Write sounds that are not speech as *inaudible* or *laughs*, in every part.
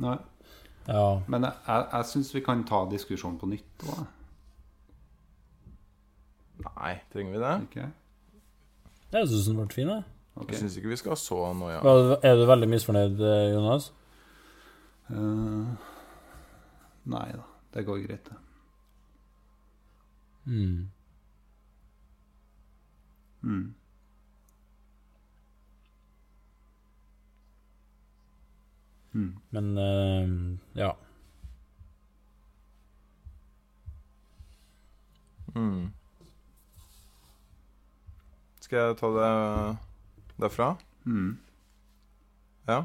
Nei. Ja. Men jeg, jeg, jeg syns vi kan ta diskusjonen på nytt òg. Nei, trenger vi det? Okay. Jeg syns den ble fin, jeg. Okay. Jeg syns ikke vi skal ha så noe, ja. Er du veldig misfornøyd, eh, Jonas? Uh, nei da. Det går greit, det. Mm. Mm. Mm. Men uh, ja. Mm. Skal jeg ta det derfra? Mm. Ja.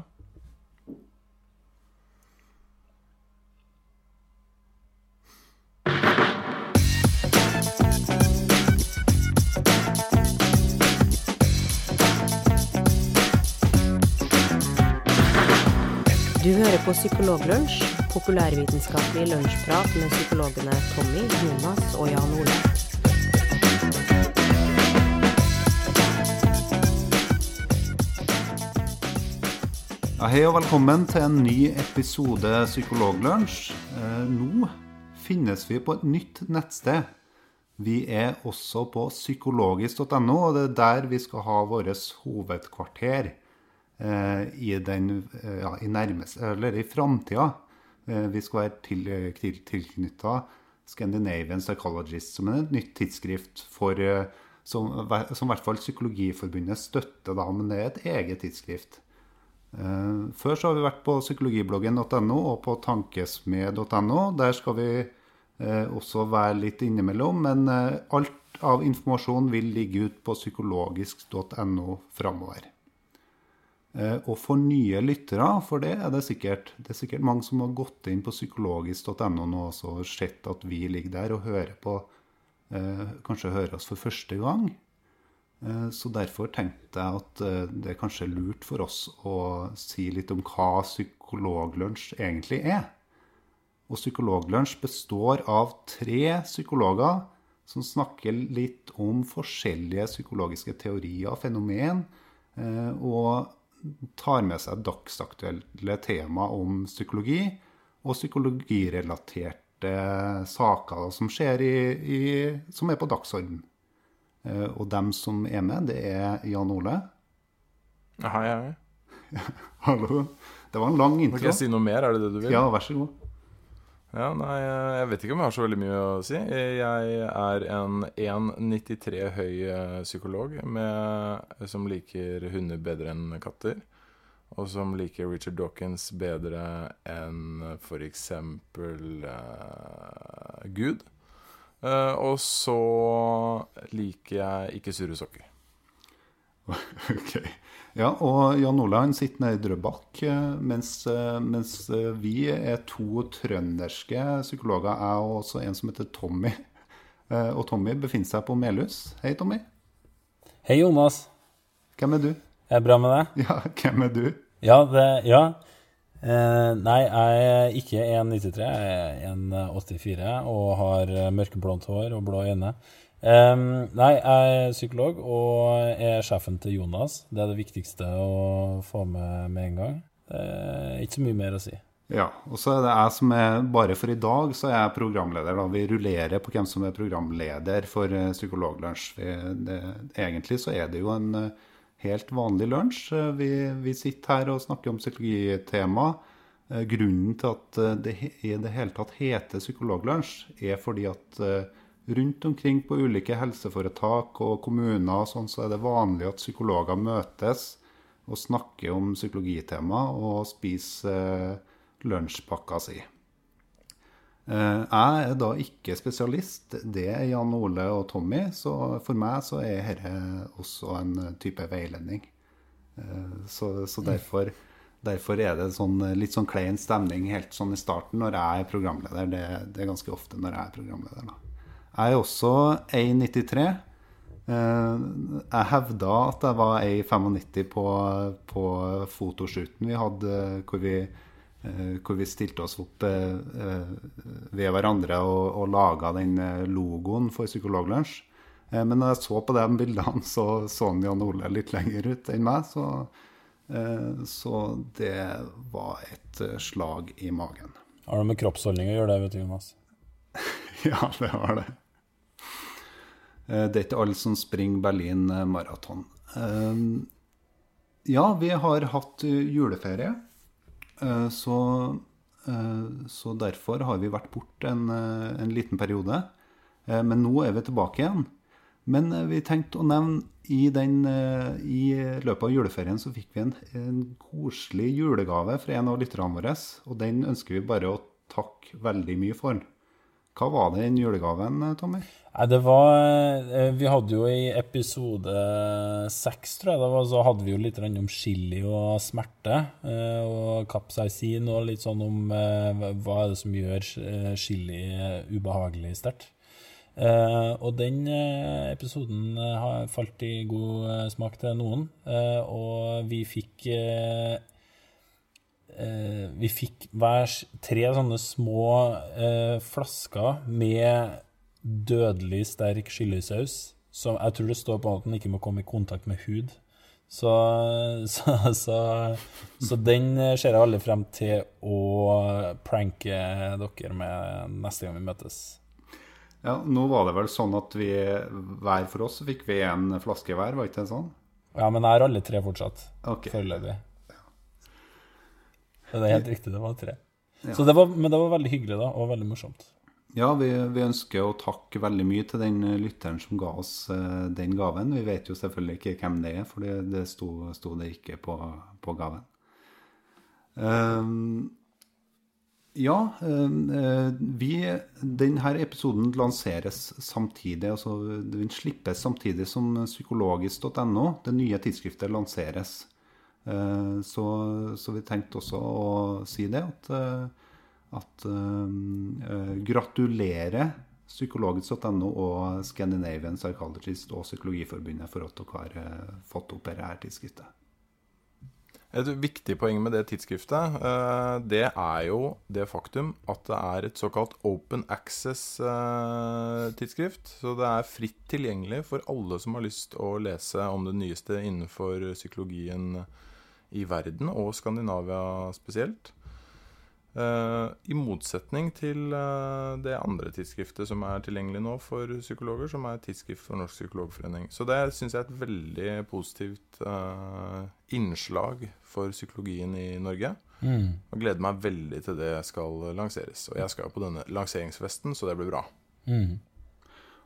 Du hører på Psykologlunsj, populærvitenskapelig lunsjprat med psykologene Tommy, Jonas og Jan Ole. Ja, hei og velkommen til en ny episode Psykologlunsj. Eh, nå finnes vi på et nytt nettsted. Vi er også på psykologisk.no, og det er der vi skal ha vårt hovedkvarter i, den, eh, ja, i, nærmest, eller i framtida. Eh, vi skal være til, til, tilknytta Scandinavian Psychologist, som er et nytt tidsskrift for, eh, som, som i hvert fall Psykologiforbundet støtter, da, men det er et eget tidsskrift. Eh, Før så har vi vært på psykologibloggen.no og på tankesmed.no. Der skal vi eh, også være litt innimellom, men eh, alt av informasjon vil ligge ut på psykologisk.no framover. Eh, Og for nye lyttere, for det er det sikkert Det er sikkert mange som har gått inn på psykologisk.no nå og sett at vi ligger der og hører på eh, Kanskje hører oss for første gang. Eh, Så derfor tenkte jeg at det er kanskje lurt for oss å si litt om hva Psykologlunsj egentlig er. Og Psykologlunsj består av tre psykologer som snakker litt om forskjellige psykologiske teorier og fenomen, og tar med seg dagsaktuelle tema om psykologi og psykologirelaterte saker som i, i, som er på dagsorden. Eh, Og dem som er med, det er Jan Ole. Hei, hei. *laughs* Hallo. Det var en lang Må intro. ikke jeg si noe mer? Er det det du vil? Ja, vær så god. Ja, nei, jeg vet ikke om jeg har så veldig mye å si. Jeg er en 1,93 høy eh, psykolog med, som liker hunder bedre enn katter. Og som liker Richard Dawkins bedre enn f.eks. Uh, Gud. Uh, og så liker jeg ikke sure sokker. *laughs* Ok. Ja, og Jan Olav sitter nede i Drøbak, eh, mens, eh, mens eh, vi er to trønderske psykologer, jeg og også en som heter Tommy. *laughs* Og Tommy befinner seg på Melhus. Hei, Tommy. Hei, Jonas. Hvem er du? Jeg Er bra med deg? Ja, *laughs* hvem er du? Ja, det Ja. Eh, nei, jeg er ikke 1,93. Jeg er 1,84 og har eh, mørkeblondt hår og blå øyne. Eh, nei, jeg er psykolog og er sjefen til Jonas. Det er det viktigste å få med med en gang. Det er ikke så mye mer å si. Ja, og så er det jeg som er Bare for i dag så er jeg programleder. da. Vi rullerer på hvem som er programleder for eh, Psykologlunsj. Egentlig så er det jo en eh, helt vanlig lunsj. Eh, Vi, vi sitter her og snakker om psykologitema. Eh, Grunnen til at eh, det i det hele tatt heter psykologlunsj, er fordi at rundt omkring på ulike helseforetak og kommuner sånn, så er det vanlig at psykologer møtes og snakker om psykologitema og spiser lunsjpakka si. Eh, Jeg er da ikke spesialist, det er Jan Ole og Tommy, så for meg så er dette også en type veiledning. Eh, Så, så derfor, derfor er det sånn, litt sånn klein stemning helt sånn i starten når jeg er programleder. Det, det er ganske ofte når jeg er programleder. da. Jeg er også 1,93. Eh, Jeg hevda at jeg var 1,95 på, på fotoshooten vi hadde, hvor vi, hvor vi stilte oss opp eh, eh, ved hverandre og, og laga den eh, logoen for Psykologlunsj. Eh, Men når jeg så på de bildene, så så Jan Ole litt lenger ut enn meg. Så Eh, Så det var et eh, slag i magen. Har det med kroppsholdning å gjøre, det, vet du, Jonas? *laughs* Ja, det har det. Eh, Det er ikke alle som springer Berlin eh, maraton. Eh, Ja, vi har hatt eh, juleferie, eh, så, eh, så derfor har vi vært borte en, eh, en liten periode. Eh, Men nå er vi tilbake igjen. Men eh, vi tenkte å nevne i, den, eh, i løpet av juleferien så fikk vi en, en koselig julegave fra en av lytterne våre. Og den ønsker vi bare å takke veldig mye for. Hva var det i den julegaven, Tommy? Nei, det var eh, Vi hadde jo i episode seks, tror jeg det var, så hadde vi jo litt om chili og smerte. eh, Og kapsaisin og litt sånn om eh, hva er det som gjør chili ubehagelig sterkt. Og den episoden har falt i god smak til noen, og vi fikk Vi fikk hver tre sånne små eh, flasker med dødelig sterk chilisaus. Som jeg tror det står på at den ikke må komme i kontakt med hud. Så, *laughs* så, så, så den eh, ser jeg alle frem til å pranke dere med neste gang vi møtes. Ja, Nå var det vel sånn at vi hver for oss fikk vi en flaske hver, var ikke det sånn? Ja, men jeg har alle tre fortsatt. Okay. Foreløpig. Det er helt riktig, det var tre. Så det var, men det var veldig hyggelig da, og veldig morsomt. Ja, vi, vi ønsker å takke veldig mye til den eh, lytteren som ga oss uh, den gaven. Vi vet jo selvfølgelig ikke hvem det er, for det, det sto, sto det ikke på, på gaven. Um, ja, eh, vi, denne episoden lanseres samtidig. altså Den slippes samtidig som psykologisk.no, det nye tidsskriftet, lanseres. Eh, Så, så vi tenkte også å si det, at, eh, at um, gratulerer psykologisk.no og Scandinavian Psychologist og Psykologiforbundet for at dere har eh, fått opp dette tidsskriftet. Et viktig poeng med det tidsskriftet, eh, det er jo det faktum at det er et såkalt open access-tidsskrift. Så det er fritt tilgjengelig for alle som har lyst å lese om det nyeste innenfor psykologien i verden, og Skandinavia spesielt. Uh, I motsetning til uh, det andre tidsskriftet som er tilgjengelig nå for psykologer, som er Tidsskrift for Norsk Psykologforening. Så det syns jeg er et veldig positivt uh, innslag for psykologien i Norge. Og gleder meg veldig til det skal lanseres. Og jeg skal jo på denne lanseringsfesten, så det blir bra.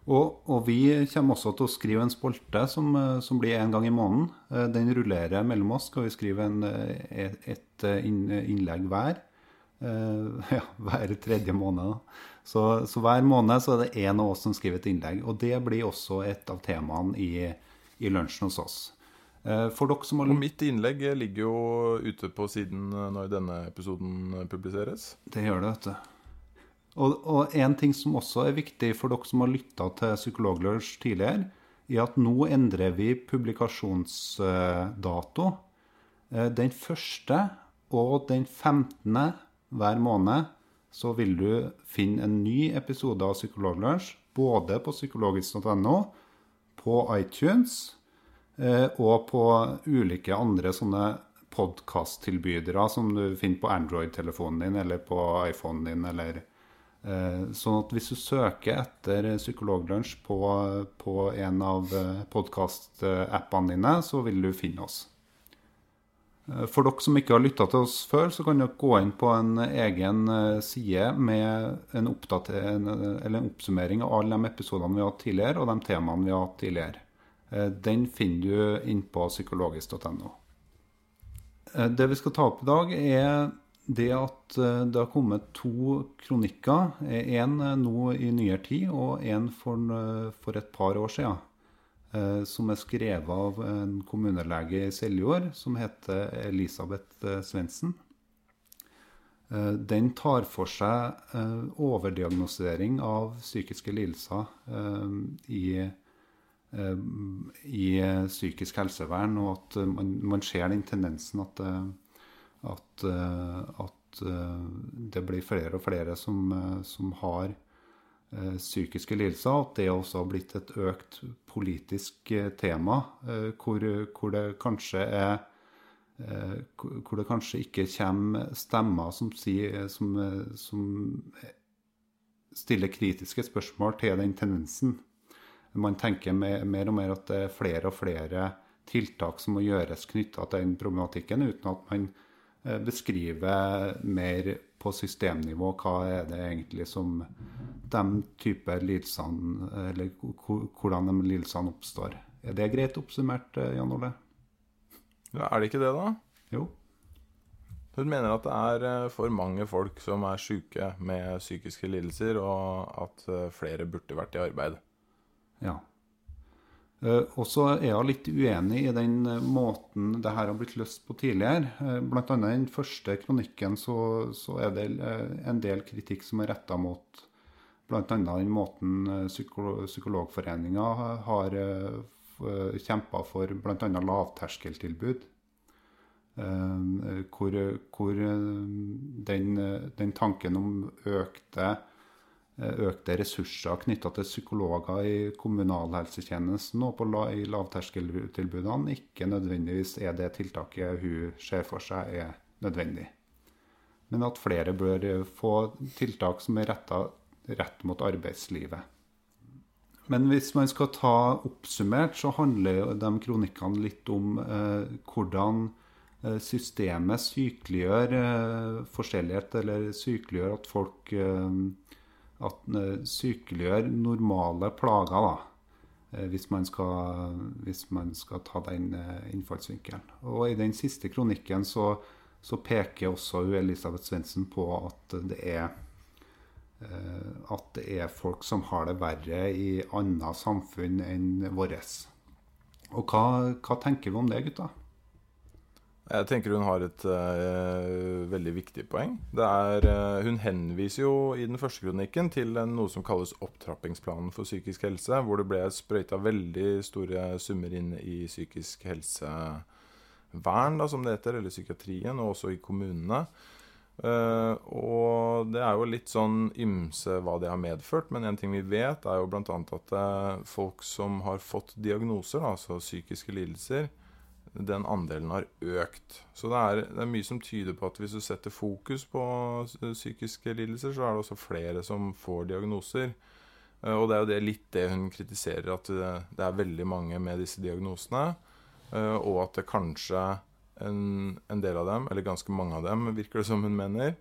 Og, og vi kommer også til å skrive en spolte som, eh, som blir en gang i måneden. Eh, Den rullerer mellom oss. Skal vi skrive en, eh, et, et innlegg hver. *laughs* Ja, hver tredje måned. Så, så hver måned så er det én av oss som skriver et innlegg. Og det blir også et av temaene i, i lunsjen hos oss. For dere som har Og mitt innlegg ligger jo ute på siden når denne episoden publiseres. Det gjør det, vet du. Og, og en ting som også er viktig for dere som har lytta til Psykologlunsj tidligere, er at nå endrer vi publikasjonsdato. Eh, Den første og den 15. hver måned så vil du finne en ny episode av Psykologlunsj, både på psykologisk.no, på iTunes eh, og på ulike andre sånne podkasttilbydere som du finner på Android-telefonen din eller på iPhonen din. eller Sånn at hvis du søker etter Psykologlunsj på, på en av podkastappene dine, så vil du finne oss. Eh, For dere som ikke har lytta til oss før, så kan dere gå inn på en egen eh, side med en, en, oppsummering av alle de episodene vi har hatt tidligere, og de temaene vi har hatt tidligere. Eh, Den finner du inn på psykologisk.no. Eh, Det vi skal ta opp i dag, er det at eh, det har kommet to kronikker. En nå i nyere tid, og en for, eh, for et par år siden. eh, Som er skrevet av en kommunelege i Seljord som heter Elisabeth eh, Svendsen. Eh, Den tar for seg overdiagnosering av psykiske lidelser eh, i eh, i eh, psykisk helsevern, og at eh, man, man ser den tendensen at, eh, at, eh, at eh, det blir flere og flere som, eh, som har psykiske lidelser, at det også har blitt et økt politisk tema, hvor, hvor det kanskje er hvor det kanskje ikke kommer stemmer som, sier, som, som stiller kritiske spørsmål til den tendensen. Man tenker mer og mer at det er flere og flere tiltak som må gjøres knytta til den problematikken, uten at man beskriver mer på systemnivå hva er det egentlig som de type lidelsene, eller hvordan de lidelsene oppstår. Er det greit oppsummert, eh, Jan Ole? Ja, er det ikke det, da? Jo. Hun mener at det er eh, for mange folk som er syke med psykiske lidelser, og at eh, flere burde vært i arbeid. Ja. Og så er jeg litt uenig i den måten det her har blitt løst på tidligere. Blant annet i den første kronikken så, så, er det en del kritikk som er retta mot bl.a. den måten Psykologforeninga har Eh, kjempa for bl.a. lavterskeltilbud. Eh, hvor, hvor eh, den, den, tanken om økte, økte ressurser knytta til psykologer i kommunalhelsetjenesten og på, i lavterskeltilbudene ikke nødvendigvis er det tiltaket hun ser for seg er nødvendig. Men at flere bør få tiltak som er retta rett mot arbeidslivet. Men hvis man skal ta oppsummert, så handler de kronikkene litt om eh, hvordan eh, systemet sykeliggjør eh, forskjellighet, eller sykeliggjør at folk eh, at, eh, Sykeliggjør normale plager, da. Eh, hvis man, skal, hvis man skal ta den innfallsvinkelen. Og i den siste kronikken så, så peker også Elisabeth Svendsen på at det er Eh, at det er folk som har det verre i andre samfunn enn vårt. Og hva, hva, tenker vi om det, gutta? Jeg tenker hun har et uh, veldig viktig poeng. Er, uh, hun henviser jo i den første kronikken til noe som kalles opptrappingsplanen for psykisk helse, hvor det ble sprøyta veldig store summer inn i psykisk helsevern, da, som det heter, eller psykiatrien, og også i kommunene. Uh, og det er jo litt sånn ymse hva det har medført, men en ting vi vet, er jo bl.a. at uh, folk som har fått diagnoser, altså psykiske lidelser, den andelen har økt. Så det er, det er, mye som tyder på at hvis du setter fokus på psykiske lidelser, så er det også flere som får diagnoser. Uh, og det er jo det litt det hun kritiserer, at det, er veldig mange med disse diagnosene, og at det kanskje en, en, del av dem, eller ganske mange av dem, virker det som hun mener,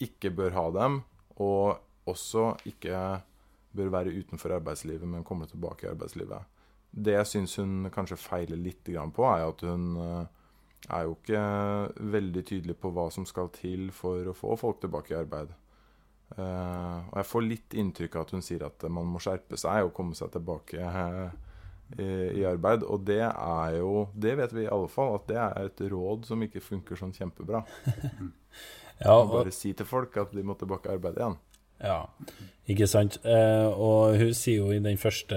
ikke bør ha dem, og også ikke bør være utenfor arbeidslivet, men komme tilbake i arbeidslivet. Det jeg syns hun kanskje feiler litt på, er at hun eh, er jo ikke veldig tydelig på hva som skal til for å få folk tilbake i arbeid. Uh, og jeg får litt inntrykk av at hun sier at man må skjerpe seg og komme seg tilbake uh, i, i, arbeid. Og det er jo Det vet vi i alle fall, at det er et råd som ikke funker sånn kjempebra. *laughs* ja, og, bare si til folk at de må tilbake i arbeid igjen. Ja, ikke sant. Eh, og hun sier jo i den første,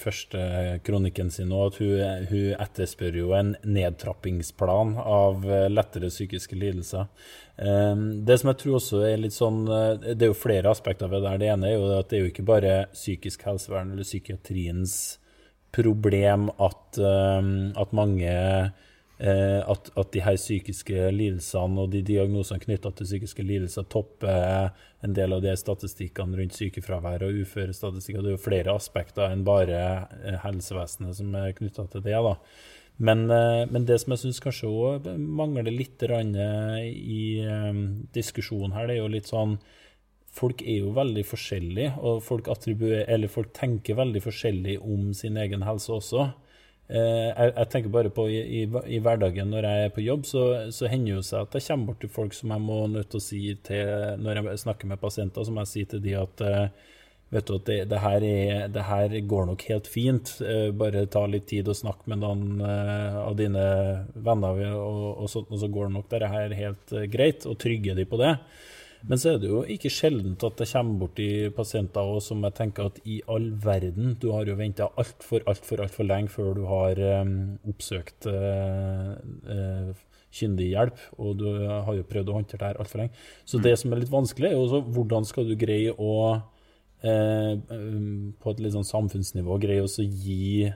første kronikken sin at hun, hun, etterspør jo en nedtrappingsplan av lettere psykiske lidelser. Eh, det som jeg tror også er litt sånn eh, Det er jo flere aspekter ved det. Det ene er jo at det er jo ikke bare psykisk helsevern eller psykiatriens problem at, at mange eh, at, at, de her psykiske lidelsene og de diagnosene knytta til psykiske lidelser topper en del av de statistikkene rundt sykefravær og uførestatistikker. Det er jo flere aspekter enn bare eh, helsevesenet som er knytta til det. da. Men, eh, men, det som jeg syns kanskje òg mangler litt i diskusjonen her, det er jo litt sånn folk er jo veldig forskjellige, og folk, folk, tenker veldig forskjellig om sin egen helse også. Eh, jeg, jeg, tenker bare på i, i, i, hverdagen når jeg er på jobb, så, så hender det seg at jeg kommer bort til folk som jeg må nødt til å si til Når jeg snakker med pasienter, så må jeg si til de at eh, vet du at det, det, her er, det, her går nok helt fint. Eh, bare ta litt tid og snakk med noen av dine venner, og, og, så, og så går det nok dette her helt greit, og trygge de på det. Men så er det jo ikke sjeldent at det kommer borti pasienter også, som jeg tenker at i all verden Du har jo venta altfor, altfor, altfor lenge før du har um, oppsøkt uh, uh, kyndig hjelp, og du har jo prøvd å håndtere det her altfor lenge. Så det som er litt vanskelig, er jo også hvordan skal du greie å uh, på et litt sånn samfunnsnivå greie å gi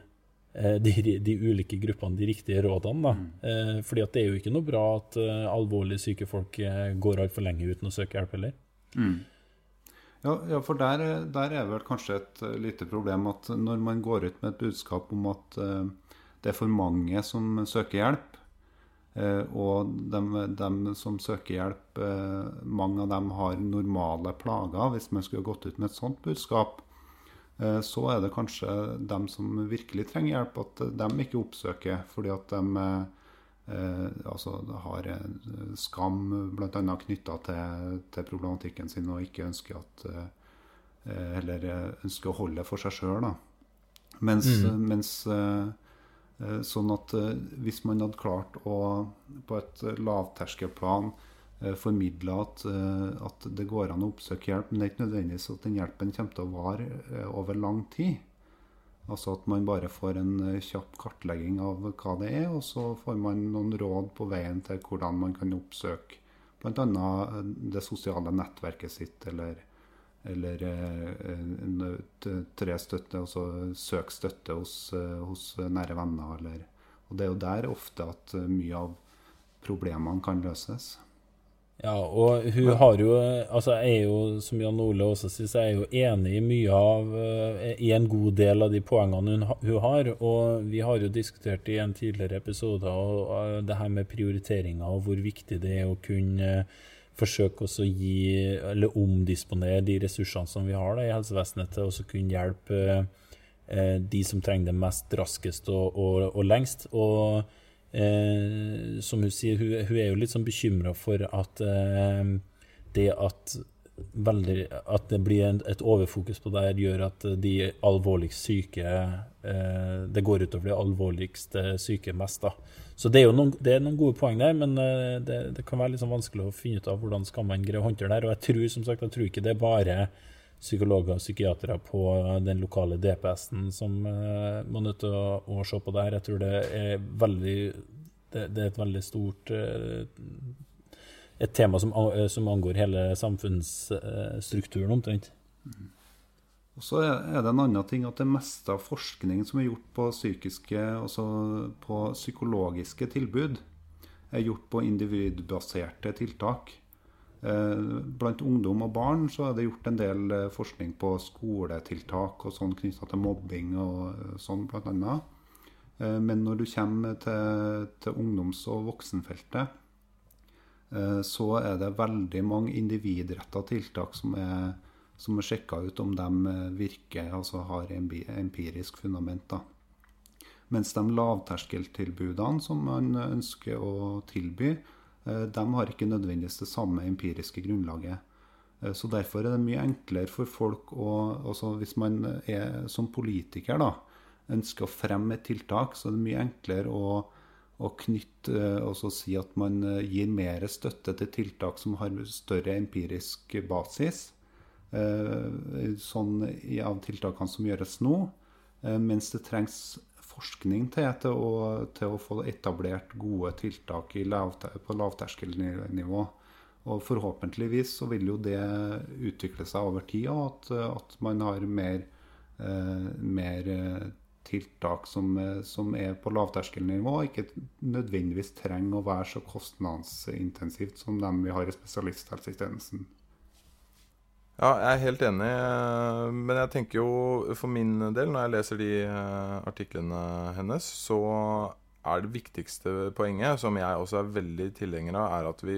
de, de, ulike gruppene de riktige rådene. Da. Mm. fordi at det er jo ikke noe bra at alvorlig syke folk går altfor lenge uten å søke hjelp heller. Mm. Ja, ja, for der, der, er vel kanskje et lite problem at når man går ut med et budskap om at uh, det er for mange som søker hjelp, uh, og de, som søker hjelp, uh, mange av dem har normale plager, hvis man skulle gått ut med et sånt budskap, så er det kanskje dem som virkelig trenger hjelp, at de ikke oppsøker fordi at de Eh, altså har skam bl.a. knytta til, til, problematikken sin og ikke ønsker at eh, Eller ønsker å holde for seg sjøl. Mens, mm. mens eh, Sånn at hvis man hadde klart å på et lavterskelplan formidle at, at, det går an å oppsøke hjelp, men det er ikke nødvendigvis at den hjelpen kommer til å vare over lang tid, Altså at man bare får en eh, kjapp kartlegging av hva det er, og så får man noen råd på veien til hvordan man kan oppsøke bl.a. Eh, det sosiale nettverket sitt, eller, eller eh, tre støtte, altså søk støtte hos, hos nære venner. Eller, og det er jo der ofte at mye av problemene kan løses. Ja, og hun har jo Altså, jeg er jo, som Jan Ole også sier, jeg er jo enig i mye av eh, I en god del av de poengene hun, hun har. Og vi har jo diskutert i en tidligere episode og, og det her med prioriteringer og hvor viktig det er å kunne forsøke å gi, eller omdisponere de ressursene som vi har da, i helsevesenet, til å kunne hjelpe eh, de som trenger det mest raskest og, og, og lengst. Og eh, som hun sier, hun, hun, er jo litt sånn bekymra for at eh, det at veldig, at det blir en, et overfokus på det her, gjør at de alvorligst syke eh, Det går utover de alvorligst syke mest. da. Så det er jo noen, er noen gode poeng der, men eh, det, det, kan være litt sånn vanskelig å finne ut av hvordan skal man greie å håndtere det her. Og jeg tror som sagt, jeg tror ikke det er bare psykologer og psykiatere på den lokale DPS-en som uh, må nødt til å, å, se på det her. Jeg tror det er veldig det, det er et veldig stort uh, Et tema som, som, angår hele samfunnsstrukturen, omtrent. Og så er det en annen ting at det meste av forskningen som er gjort på psykiske, altså på psykologiske tilbud, er gjort på individbaserte tiltak. Eh, blant ungdom og barn så er det gjort en del eh, forskning på skoletiltak og sånn knytta til mobbing og eh, sånn bl.a. Men når du kommer til, til ungdoms- og voksenfeltet, så er det veldig mange individretta tiltak som er, som er sjekka ut om de virker, altså har empirisk fundament. da. Mens de lavterskeltilbudene som man ønsker å tilby, de har ikke nødvendigvis det samme empiriske grunnlaget. Eh, så Derfor er det mye enklere for folk å altså Hvis man er som politiker da, ønsker å fremme et tiltak, så er det mye enklere å, å knytte eh, og si at man gir mer støtte til tiltak som har større empirisk basis. Sånn av tiltakene som gjøres nå. Mens det trengs forskning til, til, å, til å, få etablert gode tiltak lavte, på lavterskelnivå. Og forhåpentligvis så vil jo det utvikle seg over tid, og at, at man har mer, eh, mer tiltak som, som, er på lavterskelnivå, og ikke nødvendigvis trenger å være så kostnadsintensivt som dem vi har i spesialisthelsetjenesten. Ja, jeg er helt enig. Men jeg tenker jo for min del, når jeg leser de eh, artiklene hennes, så er det viktigste poenget, som jeg også er veldig tilhenger av, er at vi,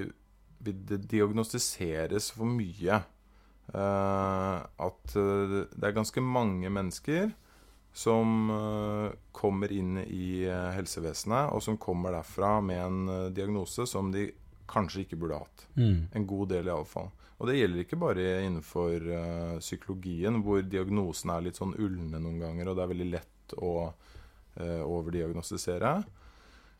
vi diagnostiseres for mye. Uh, at det er ganske mange mennesker som kommer inn i helsevesenet, og som kommer derfra med en diagnose som de kanskje ikke burde hatt. Mm. En god del, iallfall. Og det gjelder ikke bare innenfor uh, psykologien, hvor diagnosen er litt sånn ulne noen ganger, og det er veldig lett å uh, overdiagnostisere.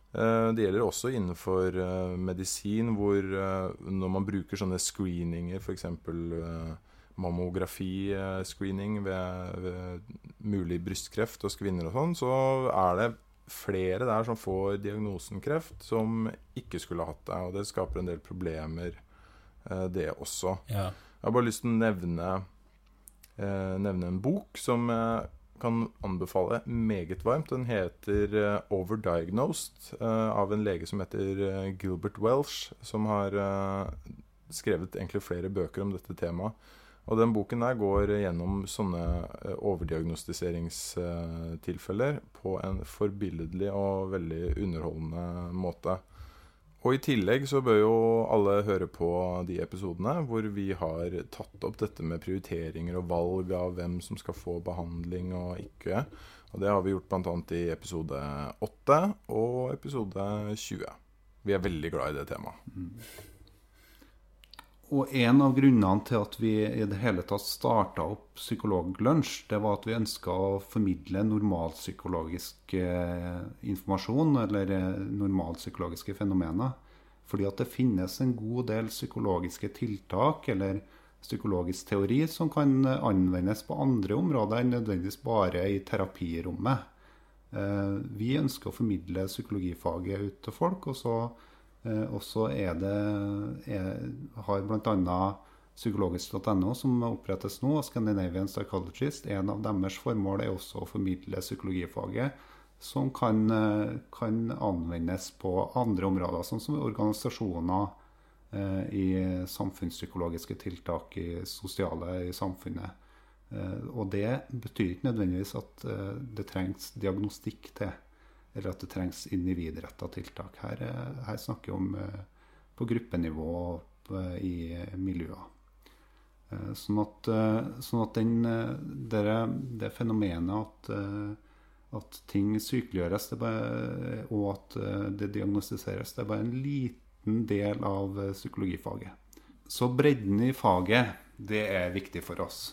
Uh, det gjelder også innenfor medisin, hvor når man bruker sånne screeninger, f.eks. Uh, mammografi-screening ved, ved, mulig brystkreft hos kvinner og sånn, så er det flere der som får diagnosen kreft, som ikke skulle hatt det. Og det skaper en del problemer Eh, det også. Ja. Jeg har bare lyst til å nevne, eh, nevne en bok som jeg kan anbefale meget varmt. Den heter eh, 'Overdiagnosed' av en lege som heter Gilbert Welsh, som har skrevet egentlig flere bøker om dette temaet. Og den boken der går gjennom sånne eh, overdiagnostiseringstilfeller på en forbilledlig og veldig underholdende måte. Og i tillegg så bør jo alle høre på de episodene hvor vi har tatt opp dette med prioriteringer og valg av hvem som skal få behandling og ikke. Og det har vi gjort bl.a. i episode 8 og episode 20. Vi er veldig glad i det temaet. Og en av grunnene til at vi i det hele tatt starta opp Psykologlunsj, det var at vi ønska å formidle normalpsykologisk eh, informasjon, eller eh, normalpsykologiske fenomener. Fordi at det finnes en god del psykologiske tiltak eller psykologisk teori som kan eh, anvendes på andre områder enn nødvendigvis bare i terapirommet. Eh, vi ønsker å formidle psykologifaget ut til folk, og så og så er det er, har bl.a. psykologisk.no, som opprettes nå, og Scandinavian Psychologist. En av deres formål er også å formidle psykologifaget, som kan, eh, kan anvendes på andre områder, sånn som organisasjoner eh, i samfunnspsykologiske tiltak i sosiale i samfunnet. Eh, og det betyr ikke nødvendigvis at eh, det trengs diagnostikk til eller at det trengs individretta tiltak. Her, eh, her, snakker vi om eh, på gruppenivå i miljøer. Eh, sånn at, sånn at den, det, det, fenomenet at, at ting sykeliggjøres bare, og at det diagnostiseres, det er bare en liten del av psykologifaget. Så bredden i faget, det er viktig for oss.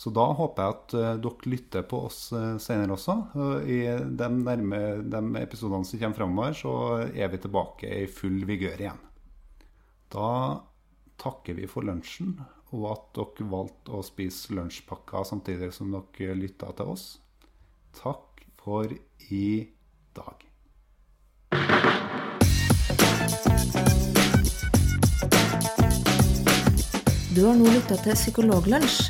Så da håper jeg at uh, dere lytter på oss uh, senere også. I de, nærme, de episodene som kommer framover, så er vi tilbake i full vigør igjen. Da takker vi for lunsjen, og at dere valgte å spise lunsjpakka samtidig som dere lytta til oss. Takk for i dag. Du har nå lytta til Psykologlunsj.